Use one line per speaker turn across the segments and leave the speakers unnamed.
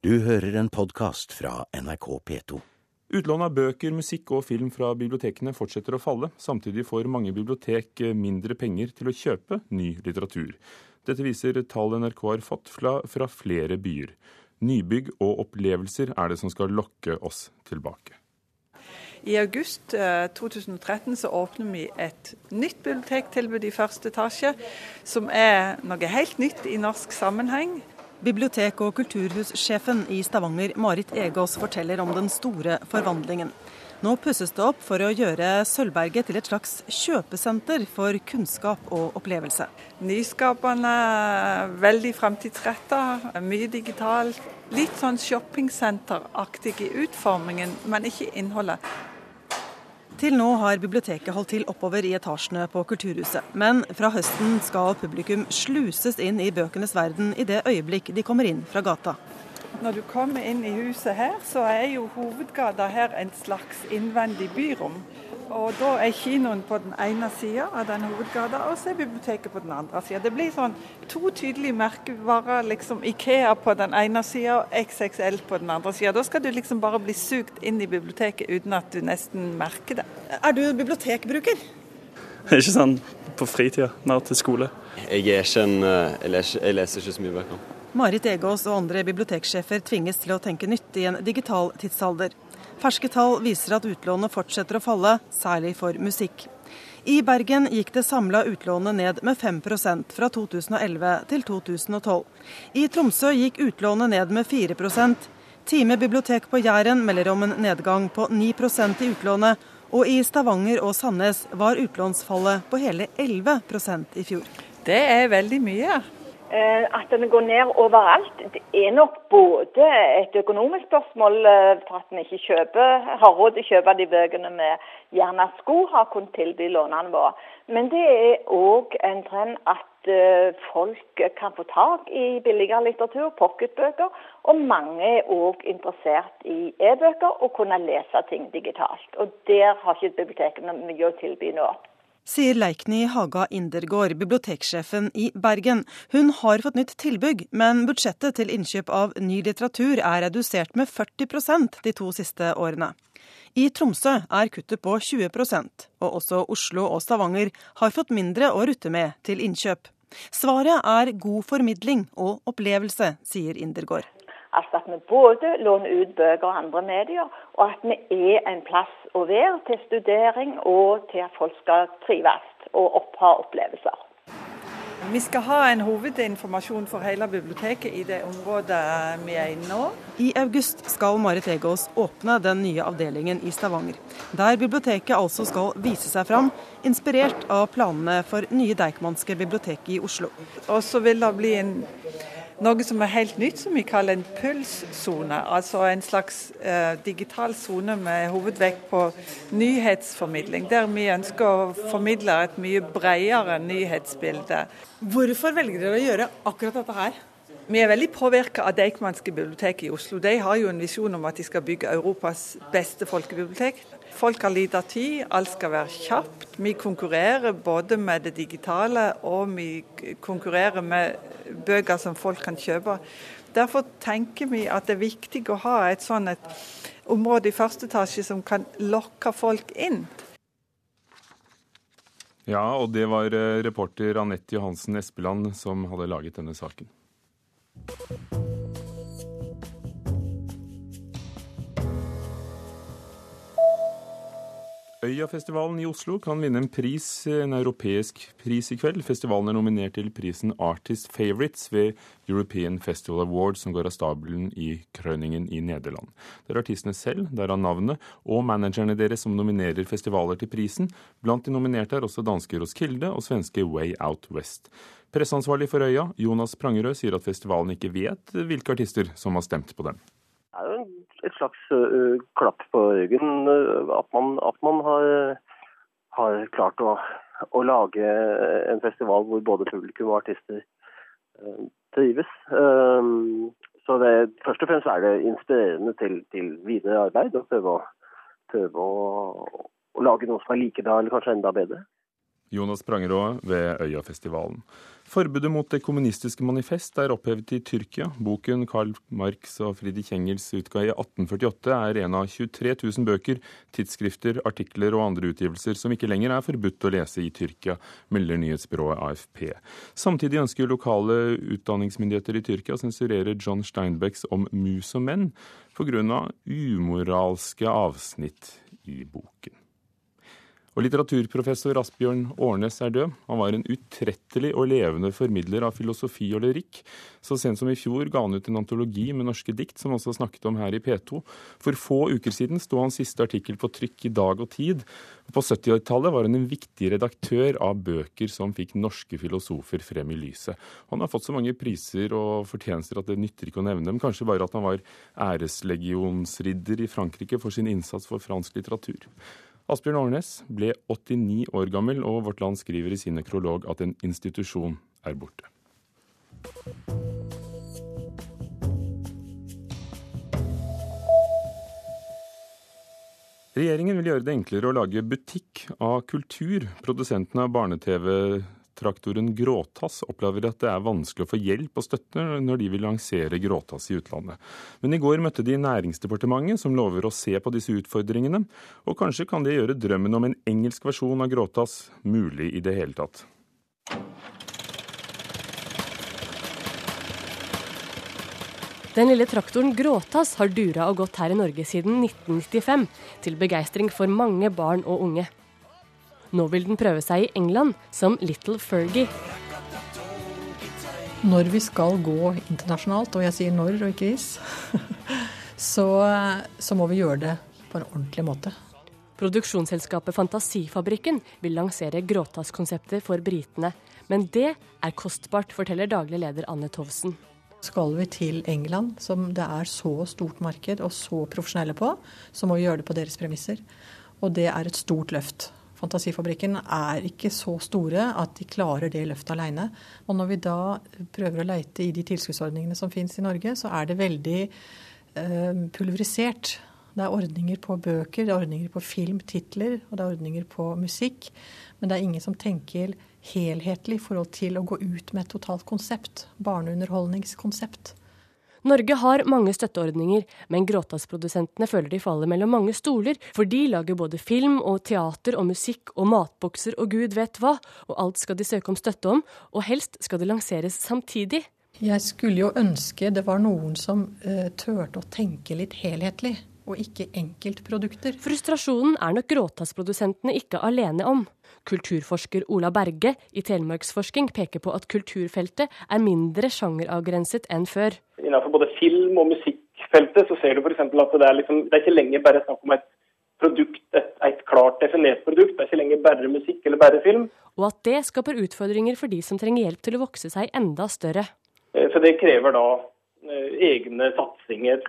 Du hører en podkast fra NRK P2.
Utlån av bøker, musikk og film fra bibliotekene fortsetter å falle. Samtidig får mange bibliotek mindre penger til å kjøpe ny litteratur. Dette viser tall NRK har fått fra flere byer. Nybygg og opplevelser er det som skal lokke oss tilbake.
I august 2013 så åpner vi et nytt bibliotektilbud i første etasje, som er noe helt nytt i norsk sammenheng.
Bibliotek- og kulturhussjefen i Stavanger, Marit Egås, forteller om den store forvandlingen. Nå pusses det opp for å gjøre Sølvberget til et slags kjøpesenter for kunnskap og opplevelse.
Nyskapende, veldig framtidsretta, mye digitalt. Litt sånn shoppingsenteraktig i utformingen, men ikke innholdet.
Til nå har biblioteket holdt til oppover i etasjene på Kulturhuset. Men fra høsten skal publikum sluses inn i bøkenes verden i det øyeblikk de kommer inn fra gata.
Når du kommer inn i huset her, så er jo hovedgata her en slags innvendig byrom. Og da er kinoen på den ene sida av den hovedgata, og så er biblioteket på den andre sida. Det blir sånn to tydelige merkevarer. liksom Ikea på den ene sida og XXL på den andre sida. Da skal du liksom bare bli sugd inn i biblioteket uten at du nesten merker det.
Er du bibliotekbruker?
Ikke sånn på fritida, mer til skole.
Jeg er ikke en Jeg leser, jeg leser ikke så mye bøker.
Marit Egås og andre biblioteksjefer tvinges til å tenke nytt i en digital tidsalder. Ferske tall viser at utlånet fortsetter å falle, særlig for musikk. I Bergen gikk det samla utlånet ned med 5% fra 2011 til 2012. I Tromsø gikk utlånet ned med 4 Time bibliotek på Jæren melder om en nedgang på 9% i utlånet, og i Stavanger og Sandnes var utlånsfallet på hele 11% i fjor.
Det er veldig mye.
At den går ned overalt, det er nok både et økonomisk spørsmål for at vi ikke kjøper, har råd til å kjøpe de bøkene vi gjerne skulle ha kunnet tilby lånene våre. Men det er òg en trend at folk kan få tak i billigere litteratur, pocketbøker. Og mange er òg interessert i e-bøker og kunne lese ting digitalt. Og der har ikke bibliotekene mye å tilby nå
sier Leikny Haga Indergård, biblioteksjefen i Bergen. Hun har fått nytt tilbygg, men budsjettet til innkjøp av ny litteratur er redusert med 40% de to siste årene. I Tromsø er kuttet på 20% og også Oslo og Stavanger har fått mindre å rutte med til innkjøp. Svaret er god formidling og opplevelse, sier Indergård.
Altså at vi både låner ut bøker og andre medier, og at vi er en plass å være til studering og til at folk skal trives og oppha opplevelser.
Vi skal ha en hovedinformasjon for hele biblioteket i det området vi er inne nå.
I august skal Marit Egås åpne den nye avdelingen i Stavanger. Der biblioteket altså skal vise seg fram, inspirert av planene for nye Deichmanske bibliotek i Oslo.
Og så vil det bli en noe som er helt nytt, som vi kaller en pulssone. Altså en slags eh, digital sone med hovedvekt på nyhetsformidling. Der vi ønsker å formidle et mye bredere nyhetsbilde.
Hvorfor velger dere å gjøre akkurat dette her?
Vi er veldig påvirka av Deichmanske bibliotek i Oslo. De har jo en visjon om at de skal bygge Europas beste folkebibliotek. Folk har lite tid, alt skal være kjapt. Vi konkurrerer både med det digitale og vi konkurrerer med bøker som folk kan kjøpe. Derfor tenker vi at det er viktig å ha et sånn et område i første etasje som kan lokke folk inn.
Ja, og det var eh, reporter Anette Johansen Espeland som hadde laget denne saken. Øyafestivalen i Oslo kan vinne en pris, en europeisk pris i kveld. Festivalen er nominert til prisen Artist Favorites ved European Festival Awards, som går av stabelen i Krøningen i Nederland. Det er artistene selv, derav navnet, og managerne deres som nominerer festivaler til prisen. Blant de nominerte er også danske Roskilde og svenske Way Out West. Presseansvarlig for Øya, Jonas Prangerød, sier at festivalen ikke vet hvilke artister som har stemt på dem.
Det er jo et slags uh, klapp på ryggen uh, at man, at man har, har, klart å, å, lage en festival hvor både publikum og artister uh, trives. så det, først og fremst er det inspirerende til, til videre arbeid å prøve, å, prøve å, å lage noe som er like bra eller kanskje enda bedre.
Jonas Prangerå ved Øyafestivalen. Forbudet mot det kommunistiske manifest er opphevet i Tyrkia. Boken Karl Marx og Friedrich Engels utga i 1848 er en av 23 000 bøker, tidsskrifter, artikler og andre utgivelser som ikke lenger er forbudt å lese i Tyrkia, melder nyhetsbyrået AFP. Samtidig ønsker lokale utdanningsmyndigheter i Tyrkia å sensurere John Steinbecks om mus og menn pga. umoralske avsnitt i boken. Og litteraturprofessor Asbjørn Årnes er død. Han var en utrettelig og levende formidler av filosofi og lyrikk. Så sent som i fjor ga han ut en antologi med norske dikt, som også snakket om her i P2. For få uker siden sto hans siste artikkel på trykk i Dag og Tid. På 70-tallet var han en viktig redaktør av bøker som fikk norske filosofer frem i lyset. Han har fått så mange priser og fortjenester at det nytter ikke å nevne dem. Kanskje bare at han var æreslegionsridder i Frankrike for sin innsats for fransk litteratur. Asbjørn Årnes ble 89 år gammel, og Vårt Land skriver i sin nekrolog at en institusjon er borte. Regjeringen vil gjøre det enklere å lage butikk av kultur. Produsentene av barne-TV Traktoren Gråtass opplever at det er vanskelig å få hjelp og støtte når de vil lansere Gråtass i utlandet. Men i går møtte de Næringsdepartementet, som lover å se på disse utfordringene. Og kanskje kan det gjøre drømmen om en engelsk versjon av Gråtass mulig i det hele tatt.
Den lille traktoren Gråtass har dura og gått her i Norge siden 1995, til begeistring for mange barn og unge. Nå vil den prøve seg i England som Little Fergie.
Når vi skal gå internasjonalt, og jeg sier når og ikke hvis, så, så må vi gjøre det på en ordentlig måte.
Produksjonsselskapet Fantasifabrikken vil lansere gråtasskonseptet for britene. Men det er kostbart, forteller daglig leder Anne Tovsen.
Skal vi til England, som det er så stort marked og så profesjonelle på, så må vi gjøre det på deres premisser. Og det er et stort løft. Fantasifabrikken er ikke så store at de klarer det løftet alene. Og når vi da prøver å leite i de tilskuddsordningene som finnes i Norge, så er det veldig eh, pulverisert. Det er ordninger på bøker, det er ordninger på filmtitler og det er ordninger på musikk. Men det er ingen som tenker helhetlig i forhold til å gå ut med et totalt konsept. Barneunderholdningskonsept.
Norge har mange støtteordninger, men gråtassprodusentene føler de faller mellom mange stoler, for de lager både film og teater og musikk og matbokser og gud vet hva, og alt skal de søke om støtte om, og helst skal det lanseres samtidig.
Jeg skulle jo ønske det var noen som uh, turte å tenke litt helhetlig, og ikke enkeltprodukter.
Frustrasjonen er nok gråtassprodusentene ikke alene om. Kulturforsker Ola Berge i Telemarksforsking peker på at kulturfeltet er mindre sjangeravgrenset enn før.
Innenfor både film- og musikkfeltet så ser du f.eks. at det er, liksom, det er ikke lenger bare snakk om et produkt, et, et, klart definert produkt. Det er ikke lenger bare musikk eller bare film.
Og at det skaper utfordringer for de som trenger hjelp til å vokse seg enda større.
For så det krever da eh, egne satsinger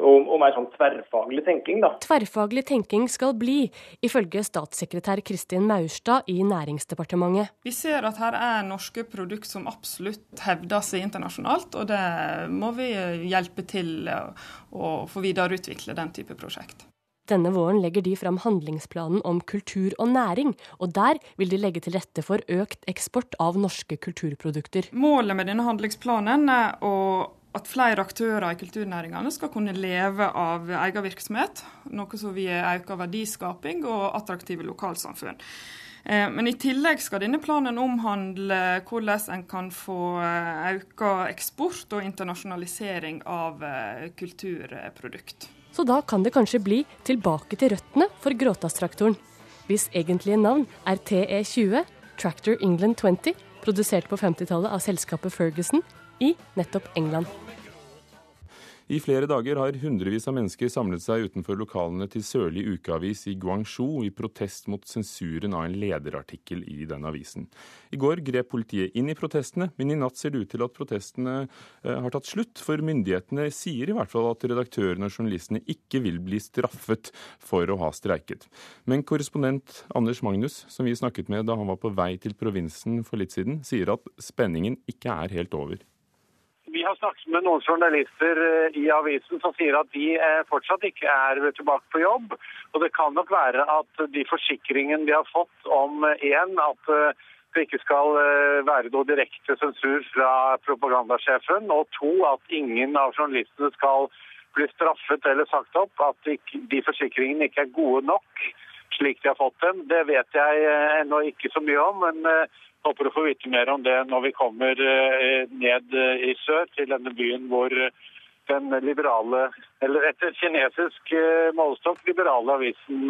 og, og, mer sånn tverrfaglig tenking. da.
Tverrfaglig tenking skal bli, ifølge statssekretær Kristin Maurstad i Næringsdepartementet.
Vi ser at her er norske produkt som absolutt hevder seg internasjonalt, og det må vi hjelpe til å få videreutvikle den type prosjekt.
Denne våren legger de fram handlingsplanen om kultur og næring, og der vil de legge til rette for økt eksport av norske kulturprodukter.
Målet med denne handlingsplanen er å at flere aktører i kulturnæringene skal kunne leve av egen virksomhet, noe som vil øke verdiskaping og attraktive lokalsamfunn. Eh, men i tillegg skal denne planen omhandle hvordan en kan få eh, økt eksport og internasjonalisering av eh, kulturprodukt.
Så da kan det kanskje bli tilbake til røttene for Gråtastraktoren. Hvis egentlige navn er TE20, Tractor England 20, produsert på 50-tallet av selskapet Ferguson i nettopp England.
I flere dager har hundrevis av mennesker samlet seg utenfor lokalene til Sørlig ukeavis i Guangzhou i protest mot sensuren av en lederartikkel i den avisen. I går grep politiet inn i protestene, men i natt ser det ut til at protestene eh, har tatt slutt. For myndighetene sier i hvert fall at redaktørene og journalistene ikke vil bli straffet for å ha streiket. Men korrespondent Anders Magnus, som vi snakket med da han var på vei til provinsen for litt siden, sier at spenningen ikke er helt over.
Vi har snakket med noen journalister eh, i avisen som sier at de eh, fortsatt ikke er tilbake på jobb. Og det kan nok være at de forsikringene de har fått om én, eh, at det ikke skal være noe direkte sensur fra propagandasjefen. Og to, at ingen av journalistene skal bli straffet eller sagt opp. At de forsikringene ikke er gode nok slik de har fått dem. Det vet jeg ennå ikke så mye om, men håper å få vite mer om det når vi kommer ned i sør, til denne byen hvor den liberale, eller etter kinesisk målestokk, liberale avisen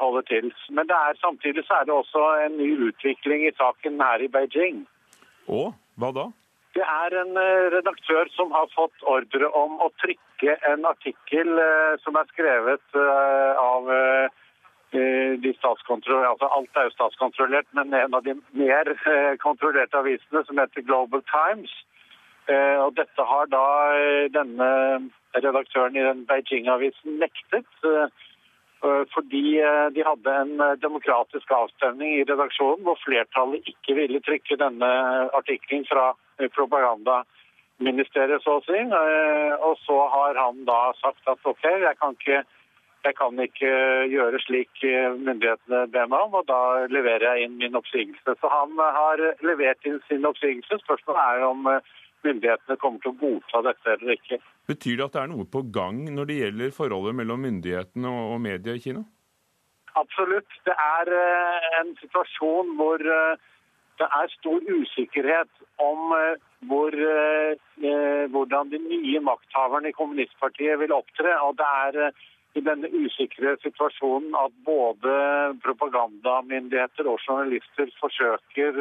holder til. Men det er, samtidig så er det også en ny utvikling i saken her i Beijing.
Og hva da?
Det er en eh, redaktør som har fått ordre om å trykke en artikkel eh, som er skrevet eh, av de altså Alt er jo statskontrollert, men en av de mer kontrollerte avisene, som heter Global Times. Og Dette har da denne redaktøren i den Beijing-avisen nektet. Eh, fordi eh, de hadde en eh, demokratisk avstemning i redaksjonen hvor flertallet ikke ville trykke denne artikkelen fra propagandaministeriet, så å si. Og så har han da sagt at OK, jeg kan ikke, jeg kan ikke gjøre slik myndighetene ber meg om, og da leverer jeg inn min oppsigelse. Så han har levert inn sin oppsigelse. Spørsmålet er om myndighetene kommer til å godta dette eller ikke.
Betyr det at det er noe på gang når det gjelder forholdet mellom myndighetene og media i Kina?
Absolutt. Det er eh, en situasjon hvor eh, det er stor usikkerhet om eh, hvor, hvordan de nye makthaverne i kommunistpartiet vil opptre. Og det er i denne usikre situasjonen at både propagandamyndigheter og journalister forsøker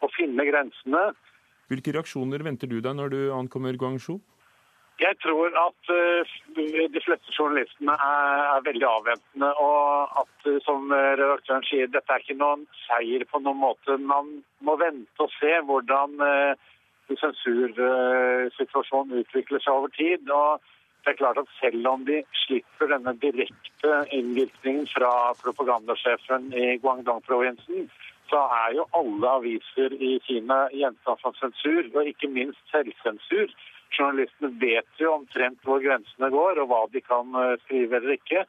å finne grensene.
Hvilke reaksjoner venter du deg når du ankommer Guangzhou?
Jeg tror at uh, de fleste journalistene er, er, veldig avventende. Og at, uh, som redaktøren sier, dette er ikke noen seier på noen måte. Man må vente og se hvordan sensursituasjonen utvikler seg over tid. og det er klart at Selv om de slipper denne direkte innvirkningen fra propagandasjefen i Guangdong-provinsen, så er jo alle aviser i Kina gjenstand for sensur, og ikke minst selvsensur. Journalistene vet jo omtrent hvor grensene går, og hva de kan eh, skrive eller ikke.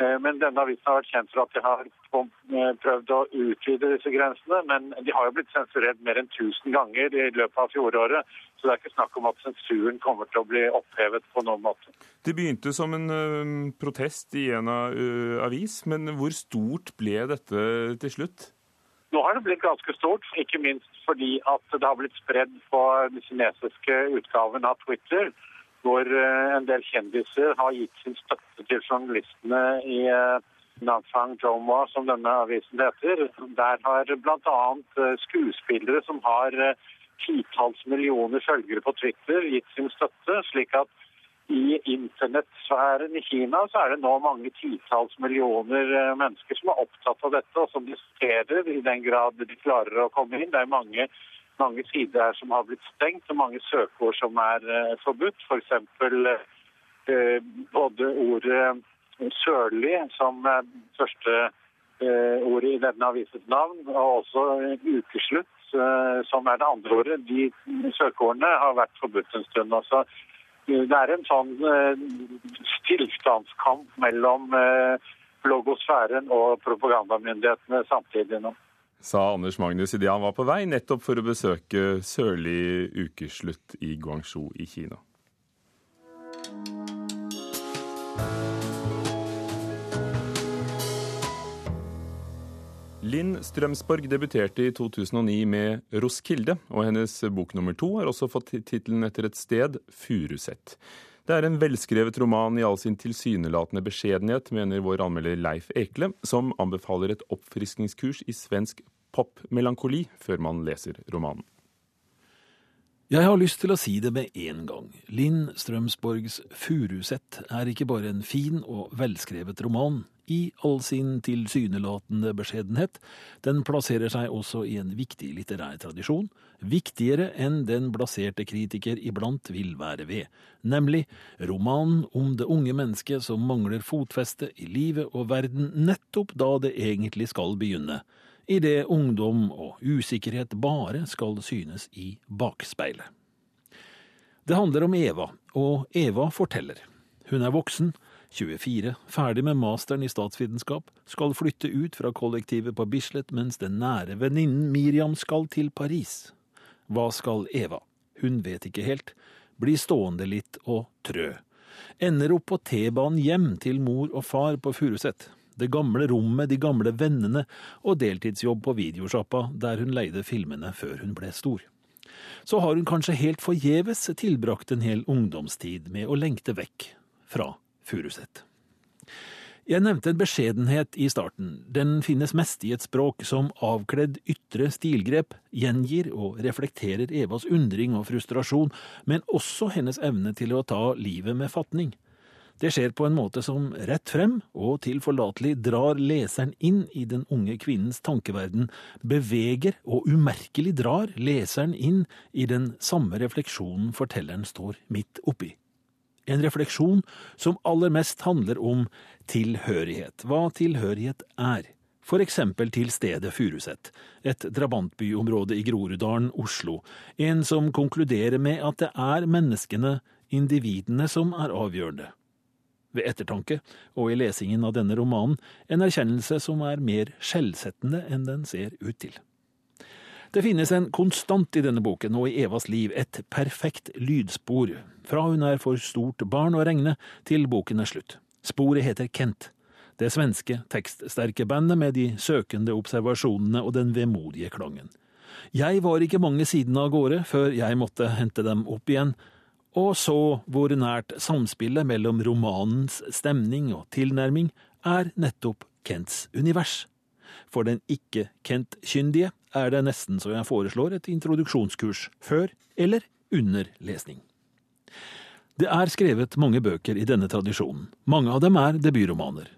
Eh, men denne avisen har vært kjent for at de har eh, prøvd å utvide disse grensene. Men de har jo blitt sensurert mer enn 1000 ganger i løpet av fjoråret. Så det er ikke snakk om at sensuren kommer til å bli opphevet på noen måte.
Det begynte som en uh, protest i en av avis, men hvor stort ble dette til slutt?
Nå har det blitt ganske stort, ikke minst fordi at det har blitt spredd på den kinesiske utgaven av Twitter, hvor eh, en del kjendiser har gitt sin støtte til journalistene i eh, Nanfang Joma, som denne avisen heter. Der har bl.a. Eh, skuespillere som har titalls millioner følgere på Twitter, gitt sin støtte, slik at i internettsfæren i Kina så er det nå mange titalls millioner mennesker som er opptatt av dette, og som diskuterer i den grad de klarer å komme inn. Det er mange, mange sider her som har blitt stengt, og mange søkeord som er uh, forbudt. F.eks. For uh, både ordet sørlig, som er første uh, ordet i denne avisens navn, og også ukeslutt, som er det andre ordet. De søkeordene har vært forbudt en stund. Altså, det er en sånn eh, stillstandskamp mellom eh, blogosfæren og propagandamyndighetene samtidig nå.
Sa Anders Magnus idet han var på vei nettopp for å besøke sørlig ukeslutt i Guangzhou i Kina. Linn Strømsborg debuterte i 2009 med 'Roskilde', og hennes bok nummer to har også fått tittelen etter et sted, 'Furuset'. Det er en velskrevet roman i all sin tilsynelatende beskjedenhet, mener vår anmelder Leif Ekle, som anbefaler et oppfriskningskurs i svensk popmelankoli før man leser romanen.
Jeg har lyst til å si det med en gang. Linn Strømsborgs 'Furuset' er ikke bare en fin og velskrevet roman, i all sin tilsynelatende beskjedenhet. Den plasserer seg også i en viktig litterær tradisjon, viktigere enn den blaserte kritiker iblant vil være ved, nemlig romanen om det unge mennesket som mangler fotfeste i livet og verden nettopp da det egentlig skal begynne, idet ungdom og usikkerhet bare skal synes i bakspeilet. Det handler om Eva, og Eva forteller. Hun er voksen, 24, ferdig med masteren i statsvitenskap, skal flytte ut fra kollektivet på Bislett mens den nære venninnen Miriam skal til Paris. Hva skal Eva? Hun vet ikke helt. Blir stående litt og trø. Ender opp på T-banen hjem til mor og far på Furuset. Det gamle rommet, de gamle vennene og deltidsjobb på videosjappa der hun leide filmene før hun ble stor. Så har hun kanskje helt forgjeves tilbrakt en hel ungdomstid med å lengte vekk fra Furuset. Jeg nevnte en beskjedenhet i starten. Den finnes mest i et språk som avkledd ytre stilgrep gjengir og reflekterer Evas undring og frustrasjon, men også hennes evne til å ta livet med fatning. Det skjer på en måte som rett frem og tilforlatelig drar leseren inn i den unge kvinnens tankeverden, beveger og umerkelig drar leseren inn i den samme refleksjonen fortelleren står midt oppi. En refleksjon som aller mest handler om tilhørighet, hva tilhørighet er. For eksempel til stedet Furuset, et drabantbyområde i Groruddalen, Oslo. En som konkluderer med at det er menneskene, individene, som er avgjørende. Ved ettertanke, og i lesingen av denne romanen, en erkjennelse som er mer skjellsettende enn den ser ut til. Det finnes en konstant i denne boken og i Evas liv, et perfekt lydspor, fra hun er for stort barn å regne til boken er slutt. Sporet heter Kent, det svenske tekststerke bandet med de søkende observasjonene og den vemodige klangen. Jeg var ikke mange sidene av gårde før jeg måtte hente dem opp igjen, og så hvor nært samspillet mellom romanens stemning og tilnærming er nettopp Kents univers. For den ikke-Kent-kyndige er det nesten så jeg foreslår et introduksjonskurs før eller under lesning. Det er skrevet mange bøker i denne tradisjonen. Mange av dem er debutromaner.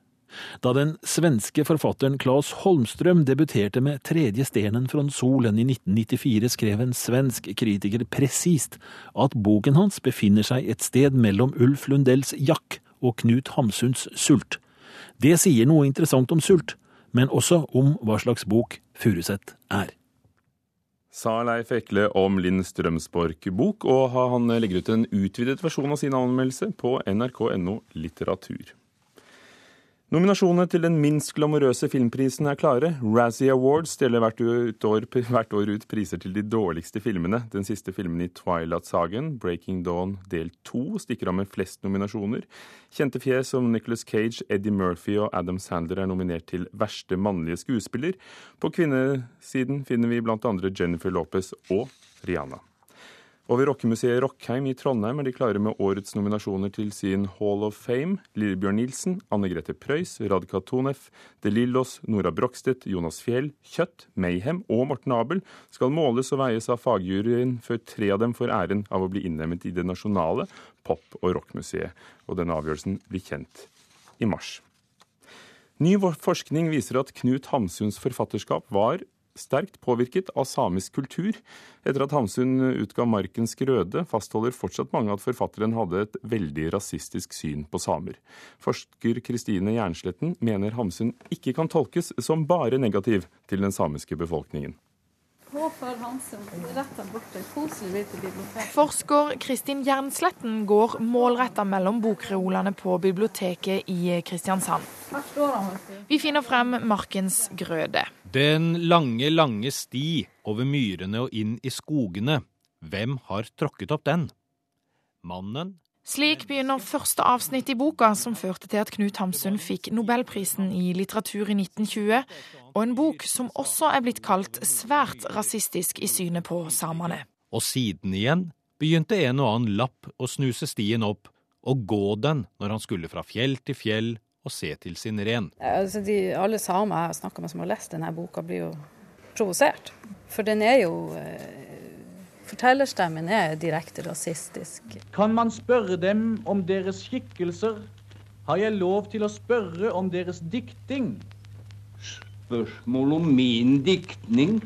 Da den svenske forfatteren Claes Holmstrøm debuterte med Tredje stenen fra solen i 1994, skrev en svensk kritiker presist at boken hans befinner seg et sted mellom Ulf Lundells Jack og Knut Hamsuns Sult. Det sier noe interessant om sult, men også om hva slags bok Furuset er.
Sa Leif Ekle om Linn Strømsborg bok, og han legger ut en utvidet versjon av sin anmeldelse på nrk.no litteratur. Nominasjonene til den minst glamorøse filmprisen er klare. Razzie Awards deler hvert år, hvert år, ut priser til de dårligste filmene. Den siste filmen i Twilight-sagen, Breaking Dawn del to, stikker av med flest nominasjoner. Kjente fjes som Nicholas Cage, Eddie Murphy og Adam Sandler er nominert til verste mannlige skuespiller. På kvinnesiden finner vi bl.a. Jennifer Lopez og Rihanna. Over rockemuseet Rockheim i Trondheim er de klare med årets nominasjoner til sin Hall of Fame. Lillebjørn Nilsen, Anne Grete Preus, Radka Tonef, De Lillos, Nora Brogstedt, Jonas Fjell, Kjøtt, Mayhem og Morten Abel skal måles og veies av fagjuryen før tre av dem får æren av å bli innlemmet i det nasjonale pop- og rockmuseet. Og denne avgjørelsen blir kjent i mars. Ny forskning viser at Knut Hamsuns forfatterskap var sterkt påvirket av samisk kultur. Etter at Hamsun utga 'Markens grøde', fastholder fortsatt mange at forfatteren hadde et veldig rasistisk syn på samer. Forsker Kristine Jernsletten mener Hamsun ikke kan tolkes som bare negativ til den samiske befolkningen.
Forsker Kristin Jernsletten går målretta mellom bokreolene på biblioteket i Kristiansand. Vi finner frem Markens grøde.
Den lange, lange sti over myrene og inn i skogene. Hvem har tråkket opp den? Mannen
slik begynner første avsnitt i boka som førte til at Knut Hamsun fikk nobelprisen i litteratur i 1920, og en bok som også er blitt kalt svært rasistisk i synet på samene.
Og siden igjen begynte en og annen lapp å snuse stien opp og gå den når han skulle fra fjell til fjell og se til sin ren.
Altså de, alle samer jeg har snakka med som har lest denne boka, blir jo provosert. For den er jo eh, Fortellerstemmen er direkte rasistisk.
Kan man spørre dem om deres skikkelser? Har jeg lov til å spørre om deres dikting?
Spørsmål om min diktning?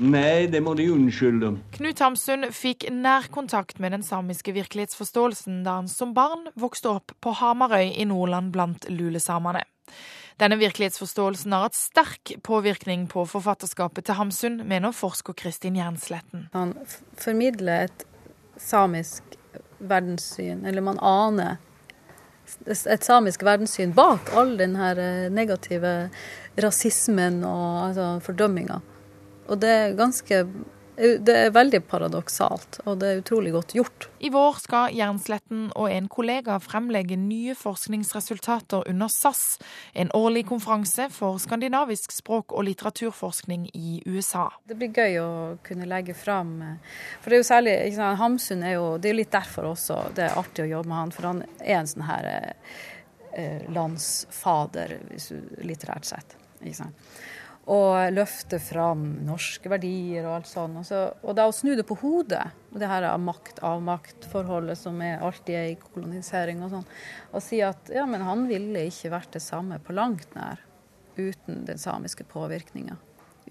Nei, det må De unnskylde.
Knut Hamsun fikk nær kontakt med den samiske virkelighetsforståelsen da han som barn vokste opp på Hamarøy i Nordland blant lulesamene. Denne virkelighetsforståelsen har hatt sterk påvirkning på forfatterskapet til Hamsun, mener forsker Kristin Jernsletten.
Han formidler et samisk verdenssyn, eller man aner et samisk verdenssyn bak all den her eh, negative rasismen og altså, fordømminga. Og det er ganske det er veldig paradoksalt, og det er utrolig godt gjort.
I vår skal Jernsletten og en kollega fremlegge nye forskningsresultater under SAS, en årlig konferanse for skandinavisk språk- og litteraturforskning i USA.
Det blir gøy å kunne legge fram For det er jo særlig sant, Hamsun er jo Det er litt derfor også det er artig å jobbe med han, for han er en sånn her eh, landsfader litterært sett. Ikke sant? Og løfte fram norske verdier og alt sånt. Og, så, og da å snu det på hodet, det her makt-avmakt-forholdet som er alltid er i kolonisering og sånn, og si at ja, men han ville ikke vært det samme på langt nær uten den samiske påvirkninga.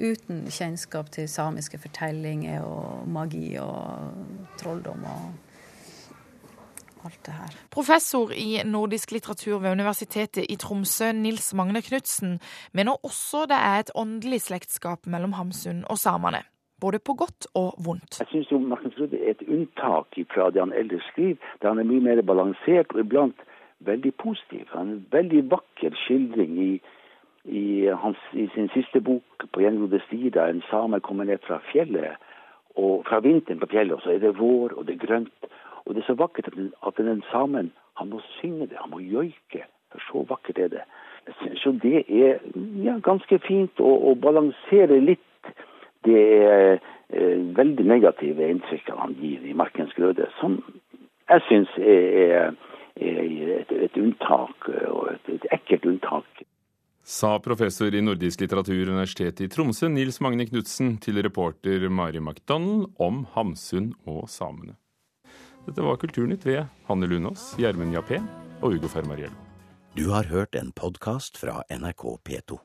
Uten kjennskap til samiske fortellinger og magi og trolldom og alt det her.
Professor i nordisk litteratur ved Universitetet i Tromsø, Nils Magne Knutsen, mener også det er et åndelig slektskap mellom Hamsun og samene. Både på godt og vondt.
Jeg syns Martin Trude er et unntak fra det han ellers skriver, der han er mye mer balansert og iblant veldig positiv. Han er en veldig vakker skildring i, i, hans, i sin siste bok på gjengrodde stier, der en same kommer ned fra fjellet, og fra vinteren på fjellet, og så er det vår, og det er grønt. Og det er så vakkert at, den, samen han må synge det, han må joike. For så vakkert er det. Så det er ja, ganske fint å, å balansere litt det er, eh, veldig negative inntrykket han gir i 'Markens grøde', som jeg syns er, er et, et, unntak, og et, et ekkelt unntak.
Sa professor i nordisk litteratur Universitetet i Tromsø, Nils Magne Knutsen, til reporter Mari McDonald om Hamsun og samene. Dette var Kulturnytt ved Hanne Lunås, Gjermund Jappé og Ugo Fermariello.
Du har hørt en podkast fra NRK P2.